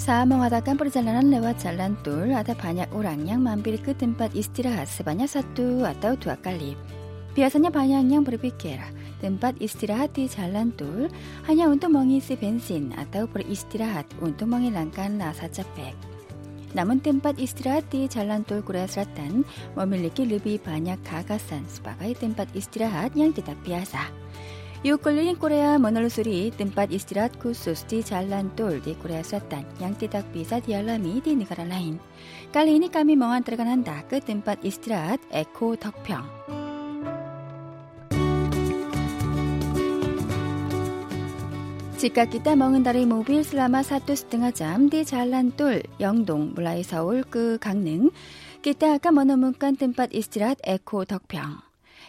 Saat mengadakan perjalanan lewat jalan tol, ada banyak orang yang mampir ke tempat istirahat sebanyak satu atau dua kali. Biasanya banyak yang berpikir tempat istirahat di jalan tol hanya untuk mengisi bensin atau beristirahat untuk menghilangkan rasa capek. Namun tempat istirahat di jalan tol Korea Selatan memiliki lebih banyak gagasan sebagai tempat istirahat yang tidak biasa. Yuk keliling Korea menelusuri tempat istirahat khusus di jalan tol di Korea Selatan yang tidak bisa dialami di negara lain. Kali ini kami mengantarkan Anda ke tempat istirahat Eko 집깎기 따먹은다리 모빌 슬라마 사또스 등하 잠디 잘란돌 영동 물라이 서울 그 강릉. 기타 아까 머너문간 뜸밭 이스트랏 에코 덕평.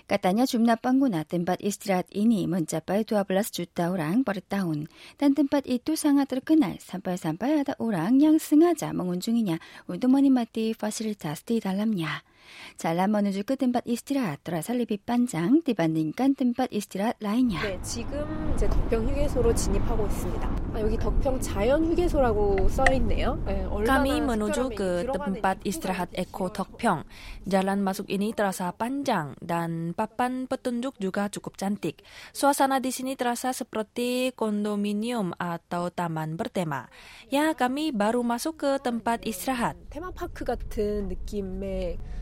까따냐 줌나 빵구나 뜸밭 이스트랏 이니 먼자빠이 두아블라스 주따오랑 버릇다운. 딴 뜸밭 이뚜 상하들 그날 산빨산빨 하다 오랑 양승하자 멍운 중이냐 운동머니 마띠 파실타스티 달람냐. juta orang per tahun dan tempat itu sangat terkenal sampai-sampai ada orang yang sengaja mengunjunginya untuk menikmati fasilitas di dalamnya. jalan menuju ke tempat istirahat terasa lebih panjang dibandingkan tempat istirahat lainnya. 네, 지금 이제 덕평 휴게소로 진입하고 있습니다. 아, 여기 덕평 자연 휴게소라고 써 있네요. 네, Kami menuju ke tempat istirahat Eko Tokpyong. Jalan masuk ini terasa panjang dan papan petunjuk juga cukup cantik. Suasana di sini terasa seperti kondominium atau taman bertema. Ya, kami baru masuk ke tempat istirahat. 테마파크 같은 느낌의 어,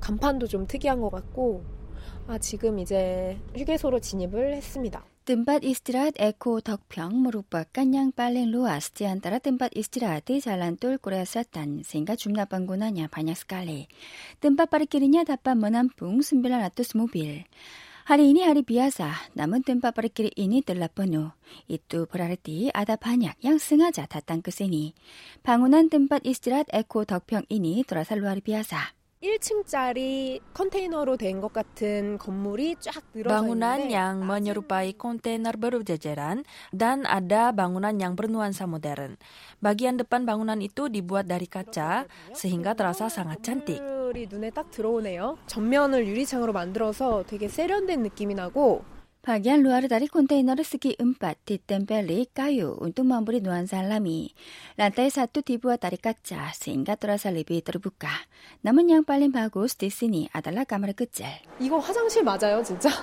간판도 좀 특이한 것 같고 아, 지금 이제 휴게소로 진입을 했습니다. Tempat istirahat Eko Tokpyeong merupakan yang paling luas di antara tempat istirahat di Jalan Tol Korea Selatan sehingga jumlah penggunanya banyak sekali. Tempat parkirnya dapat menampung 900 mobil. Hari ini hari biasa, namun tempat parkir ini telah penuh. Itu berarti ada banyak yang sengaja datang ke sini. Bangunan tempat istirahat Eko Tokpyeong ini terasa luar biasa. 1층짜리 컨테이너로 된 것 같은 건물이 쫙 늘어져 Bangunan 있는데 yang menyerupai kontainer berjajaran dan ada bangunan yang bernuansa modern. Bagian depan bangunan itu dibuat dari kaca sehingga terasa sangat cantik. 눈에 딱 들어오네요. 전면을 유리창으로 만들어서 되게 세련된 느낌이 나고 Bagian luar dari kontainer segi empat ditempeli kayu untuk memberi nuansa alami. Lantai satu dibuat dari kaca sehingga terasa lebih terbuka. Namun yang paling bagus di sini adalah kamar kecil. 이거 화장실 맞아요, 진짜?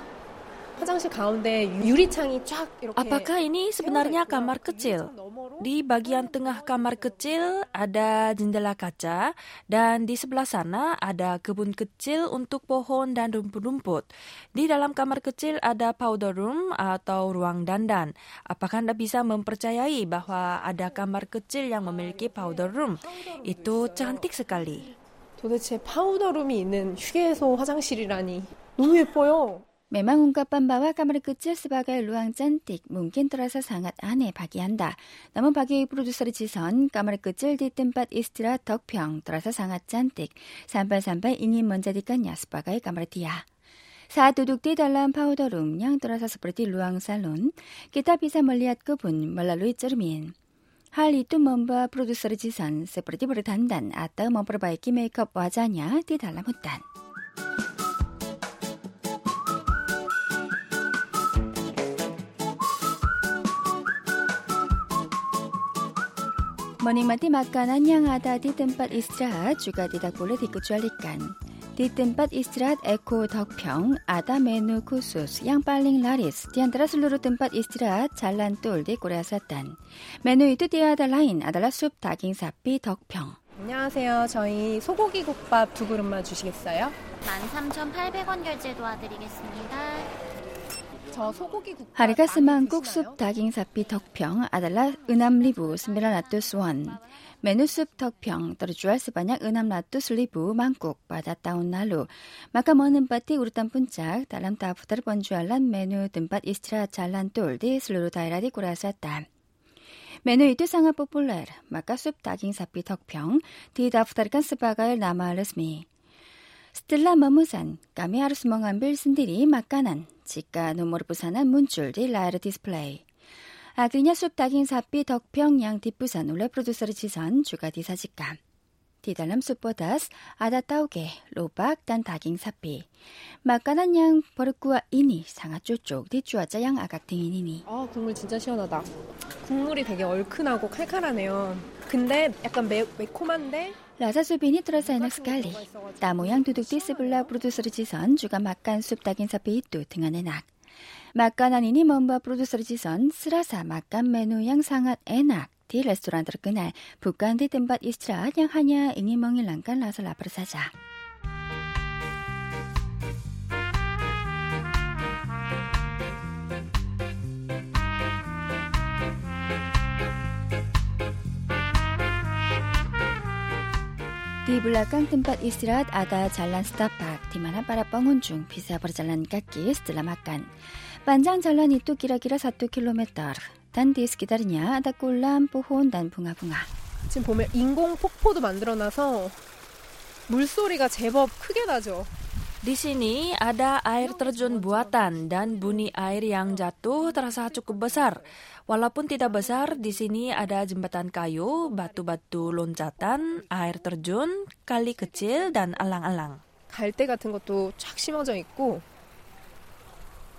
Apakah ini sebenarnya kamar kecil? Di bagian tengah kamar kecil ada jendela kaca dan di sebelah sana ada kebun kecil untuk pohon dan rumput-rumput. Di dalam kamar kecil ada powder room atau ruang dandan. Apakah Anda bisa mempercayai bahwa ada kamar kecil yang memiliki powder room? Itu cantik sekali. 도대체 파우더룸이 있는 휴게소 화장실이라니 너무 예뻐요. Memang ungkapan bahwa kamar kecil sebagai ruang cantik mungkin terasa sangat aneh bagi Anda. Namun bagi produser Jison, kamar kecil di tempat istirahat Dokpyeong terasa sangat cantik sampai-sampai ingin menjadikannya sebagai kamar dia. Saat duduk di dalam powder room yang terasa seperti ruang salon, kita bisa melihat kebun melalui cermin. Hal itu membuat produser Jison seperti berdandan atau memperbaiki makeup wajahnya di dalam hutan. 모닝마티 막간한 양하다 디뜸밭 이스트랏 주가 디닥볼레 디꾸주알리깐 디뜸밭 이스트랏 에코 덕평 아다 메누 쿠수스 양빨링 라리스 디안드라 슬루루 뜸밭 이스트랏 잘란 똘디 꼬레아사탄 메누 이트 디아다 라인 아달라 숲 다깅사삐 덕평 안녕하세요. 저희 소고기 국밥 두 그릇만 주시겠어요? 13,800원 결제 도와드리겠습니다. 하리가스만 꾹숲 다깅사피 덕평 아달라 은암 리부 스미라 라투스 원. 메누숲 덕평 떨어주알스 반양 은암 라투스 리부 만국 바다따운 날루. 마카 머는 바티 우르탄 분짝 달람타 부타르 번주알란 메누 뜸밭 이스트라 잘란 똘디 슬로로 다이라디 꾸라사땀 메뉴 이뚜상아 뽀폴레르 마카숲 다깅사피 덕평 디다프타르칸 스바가일 나마르스미. 스틸라 머무산 까미아르스멍한 빌슨들이 막가난. 지가 눈물 부산한 문줄디 라이르 디스플레이. 아그냐 숲닭인 사삐 덕평양 디부산 올레 프로듀서리 지선 주가디 사직감. 디달람 숲보다스 아다 따오게 로박 단 닭인 사삐. 막간한 양 버릇구와 이니 상아 쪼쪽 디쭈아자 양 아각탱이니니. 아 국물 진짜 시원하다. 국물이 되게 얼큰하고 칼칼하네요. 근데 약간 매, 매콤한데? 라사수빈이 트러사이나 스칼리 따 모양 두둑 디스블라 브루드스르지선 주가 막간 숲닥인 사피 또 등한의 낙. 막간 아니니 먼바 브루드스르지선 스라사 막간 메뉴 양상한 애낙. 디 레스토랑 들그날 북간 디 뜸밭 이스트라 양하냐 잉이멍이 랑간 라서 라프르사자. Di belakang tempat istirahat ada jalan setapak di mana para pengunjung bisa berjalan kaki setelah makan. Panjang jalan itu kira-kira 1 km dan di sekitarnya ada kolam, pohon, dan bunga-bunga. 지금 보면 인공 폭포도 만들어놔서 물소리가 제법 크게 나죠. Di sini ada air terjun buatan dan bunyi air yang jatuh terasa cukup besar. Walaupun tidak besar, di sini ada jembatan kayu, batu-batu loncatan, air terjun, kali kecil, dan alang-alang. 갈대 같은 것도 쫙 심어져 있고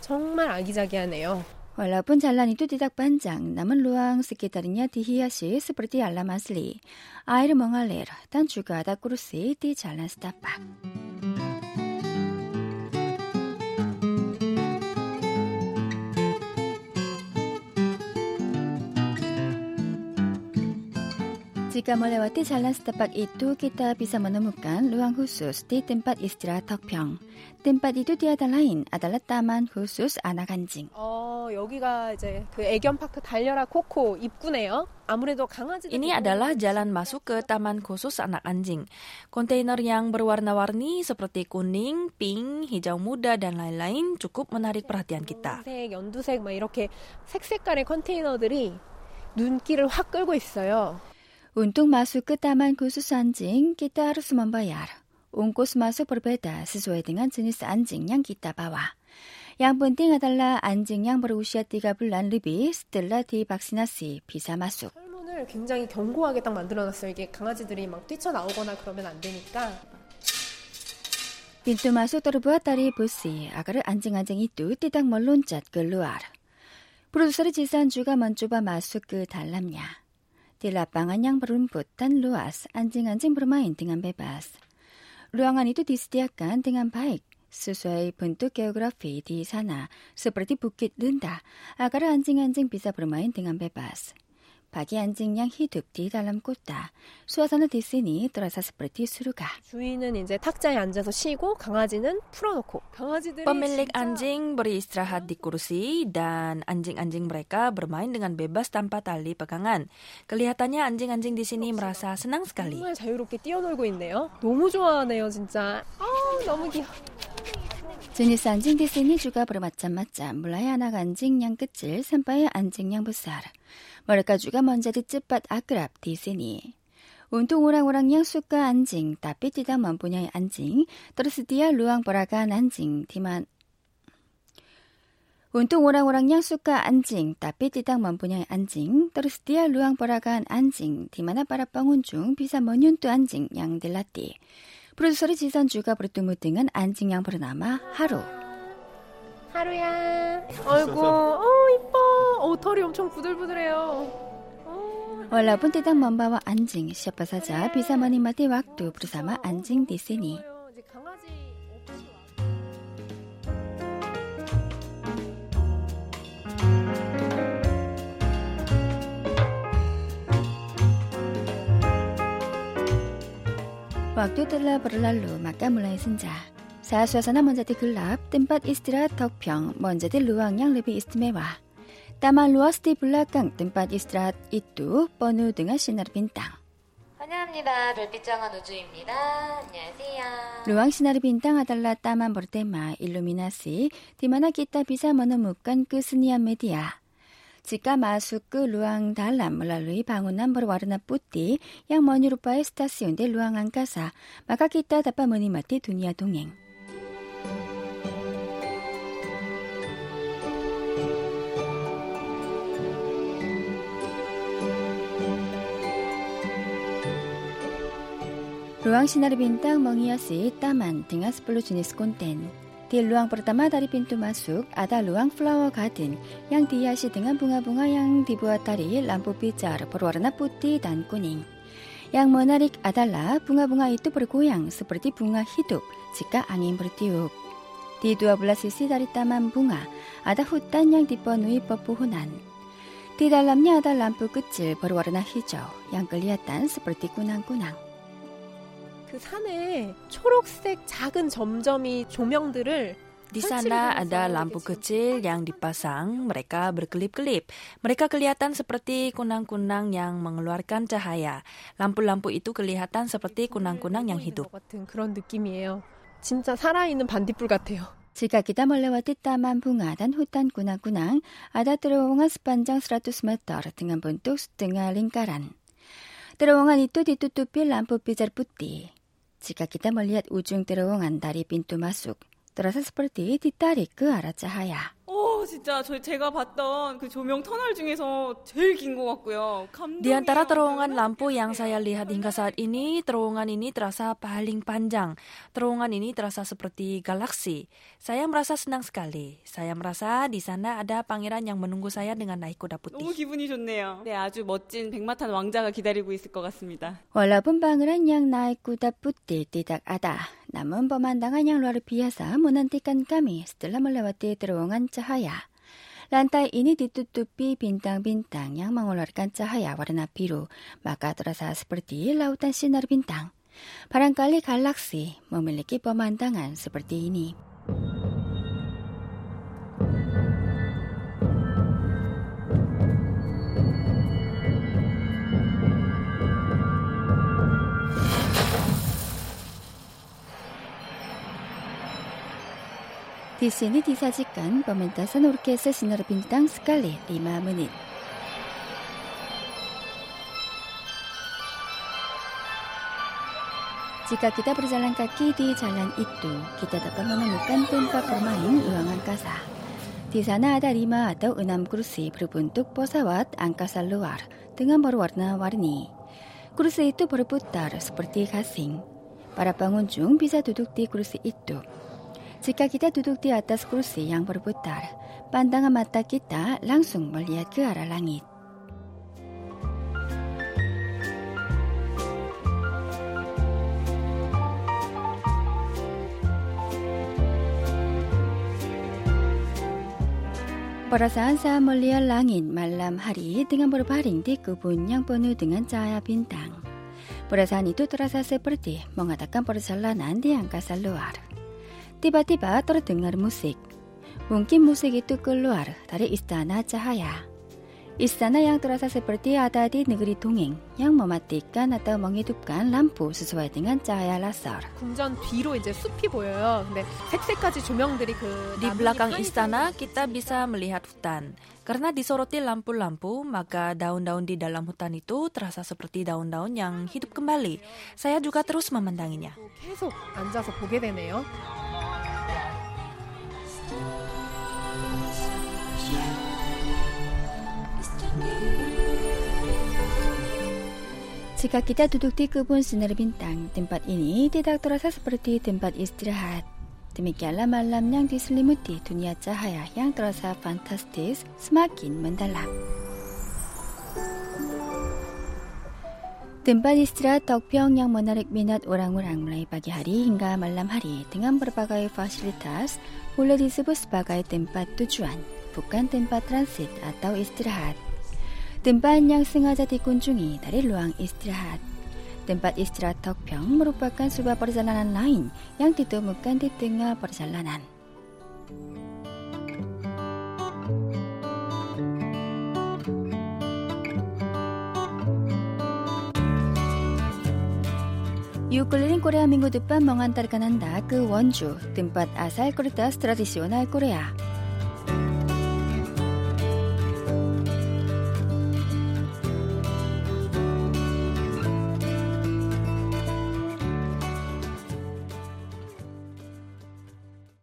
정말 아기자기하네요. Walaupun jalan itu tidak panjang, namun ruang sekitarnya dihiasi seperti alam asli. Air mengalir dan juga ada kursi di jalan setapak. Jika melewati jalan setapak itu, kita bisa menemukan ruang khusus di tempat istirahat Tokpyeong. Tempat itu tiada lain adalah taman khusus anak anjing. 어, 여기가 이제 그 애견 파크 달려라 코코 입구네요. 아무래도 강아지들 Ini adalah jalan masuk ke taman khusus anak anjing. Kontainer yang berwarna-warni seperti kuning, pink, hijau muda, dan lain-lain cukup menarik perhatian kita. 색, 연두색 막 이렇게 색색깔의 컨테이너들이 눈길을 확 끌고 있어요. Untuk masuk ke taman khusus anjing, kita harus membayar. Ongkos masuk berbeda sesuai dengan jenis anjing yang kita bawa. Yang penting adalah anjing yang berusia 3 bulan lebih setelah divaksinasi bisa masuk. 설문을 굉장히 견고하게 딱 만들어놨어요. 이게 강아지들이 막 뛰쳐나오거나 그러면 안 되니까. Pintu masuk terbuat dari besi agar anjing-anjing itu tidak meloncat keluar. Produser Jisan juga mencoba masuk ke dalamnya. Di lapangan yang berumput dan luas, anjing-anjing bermain dengan bebas. Ruangan itu disediakan dengan baik sesuai bentuk geografi di sana, seperti bukit rendah, agar anjing-anjing bisa bermain dengan bebas. Bagi anjing yang hidup di dalam kota, suasana di sini terasa seperti surga. 주인은 이제 탁자에 앉아서 쉬고 강아지는 풀어놓고 강아지들이 Pemilik 진짜 anjing beristirahat di kursi dan anjing-anjing mereka bermain dengan bebas tanpa tali pegangan. Kelihatannya anjing-anjing di sini merasa senang sekali. 정말 자유롭게 뛰어놀고 있네요. 너무 좋아하네요, 진짜. 아, 너무 귀여워. 진이스 안징디스니 주가 부르맞자 맞자 물라야 나 안징양 끝질 산바의 안징양 부사라. 머리까 주가 먼저 뒤집밭 아그랍 디스니. 운동 오랑오랑 양수가 안징 따삐띠다 먼분야의 안징 떨어스디아 루앙 보라가 안징 디만. 운동 오랑오랑 양수가 안징 따삐띠당 먼분야의 안징 떨어스디아 루앙 보라가 안징 디마나 빠라빵 운중 비사 먼윤또 안징 양들라띠. 프로듀서리 지선주가 브리뚜무 등은 안징양 브르나마 하루. 하루야. 어, 아이고, 어 이뻐. 어 털이 엄청 부들부들해요. 어. 월라분 대당 먼바와 안징 시아빠 사자 비사머니 마티 왁두 부르사마 안징 디세니. Waktu telah berlalu, maka mulai senja. Saat suasana menjadi gelap, tempat istirahat Tokpyeong menjadi ruang yang lebih istimewa. Taman luas di belakang tempat istirahat itu penuh dengan sinar bintang. 환영합니다. 별빛정원 우주입니다. 안녕하세요. Ruang sinar bintang adalah taman bertema iluminasi di mana kita bisa menemukan kesenian media. 지가 마수크 루앙달 람몰라루이 방운남보르 와르나 뿌띠 양머니루파의 스타스윤데 루앙안가사 마카키타 다파머니마티 두니아 동행 루앙시나르빈 땅 멍이야스 따만 등아스플로 주니스 콘텐 Di ruang pertama dari pintu masuk ada ruang flower garden yang dihiasi dengan bunga-bunga yang dibuat dari lampu pijar berwarna putih dan kuning. Yang menarik adalah bunga-bunga itu bergoyang seperti bunga hidup jika angin bertiup. Di 12 sisi dari taman bunga ada hutan yang dipenuhi pepohonan. Di dalamnya ada lampu kecil berwarna hijau yang kelihatan seperti kunang-kunang. 그 산에 초록색 작은 점점이 조명들을 Di sana ada lampu kecil yang dipasang. Mereka berkelip-kelip. Mereka kelihatan seperti kunang-kunang yang mengeluarkan cahaya. Lampu-lampu itu kelihatan seperti kunang-kunang yang hidup. 그런 느낌이에요. 진짜 살아있는 반딧불 같아요. 지가 기다멀레와 뜻다만 붕아단 후탄 군앙군앙 아다트로옹아 스판장 스라투스메터 등한 분뚝 스등아 링까란 트로옹아 니뚜디뚜뚜필 람푸피잘 뿌띠 Jika kita melihat ujung terowongan dari pintu masuk, terasa seperti ditarik ke arah cahaya. 오, 진짜 저 제가 봤던 그 조명 터널 중에서 제일 긴 것 같고요. Di antara terowongan lampu yang saya lihat hingga saat ini, terowongan ini terasa paling panjang. Terowongan ini terasa seperti galaksi. Saya merasa senang sekali. Saya merasa di sana ada pangeran yang menunggu saya dengan naik kuda 너무 putih. 기분이 좋네요. 네, 아주 멋진 백마탄 왕자가 기다리고 있을 것 같습니다. Walaupun pangeran yang naik kuda putih tidak ada, namun pemandangan yang luar biasa menantikan kami setelah melewati terowongan cahaya. Lantai ini ditutupi bintang-bintang yang mengeluarkan cahaya warna biru, maka terasa seperti lautan sinar bintang. Barangkali galaksi memiliki pemandangan seperti ini. Di sini disajikan pementasan orkestra sinar bintang sekali 5 menit. Jika kita berjalan kaki di jalan itu, kita dapat menemukan tempat bermain ruang angkasa. Di sana ada lima atau enam kursi berbentuk pesawat angkasa luar dengan berwarna-warni. Kursi itu berputar seperti gasing. Para pengunjung bisa duduk di kursi itu. Jika kita duduk di atas kursi yang berputar, pandangan mata kita langsung melihat ke arah langit. Perasaan saya melihat langit malam hari dengan berbaring di kebun yang penuh dengan cahaya bintang. Perasaan itu terasa seperti mengatakan perjalanan di angkasa luar. Tiba-tiba terdengar musik. Mungkin musik itu keluar dari istana cahaya. Istana yang terasa seperti ada di negeri dongeng yang mematikan atau menghidupkan lampu sesuai dengan cahaya laser. Di belakang istana kita bisa melihat hutan. Karena disoroti lampu-lampu, maka daun-daun di dalam hutan itu terasa seperti daun-daun yang hidup kembali. Saya juga terus memandanginya. Jika kita duduk di kebun sinar bintang, tempat ini tidak terasa seperti tempat istirahat. Demikianlah malam yang diselimuti dunia cahaya yang terasa fantastis semakin mendalam. Tempat istirahat Tokpyeong yang menarik minat orang-orang mulai pagi hari hingga malam hari dengan berbagai fasilitas boleh disebut sebagai tempat tujuan, bukan tempat transit atau istirahat. Tempat yang sengaja dikunjungi dari ruang istirahat. Tempat istirahat Tokpyeong merupakan sebuah perjalanan lain yang ditemukan di tengah perjalanan. Yuk keliling Korea minggu depan mengantarkan Anda ke Wonju, tempat asal kertas tradisional Korea.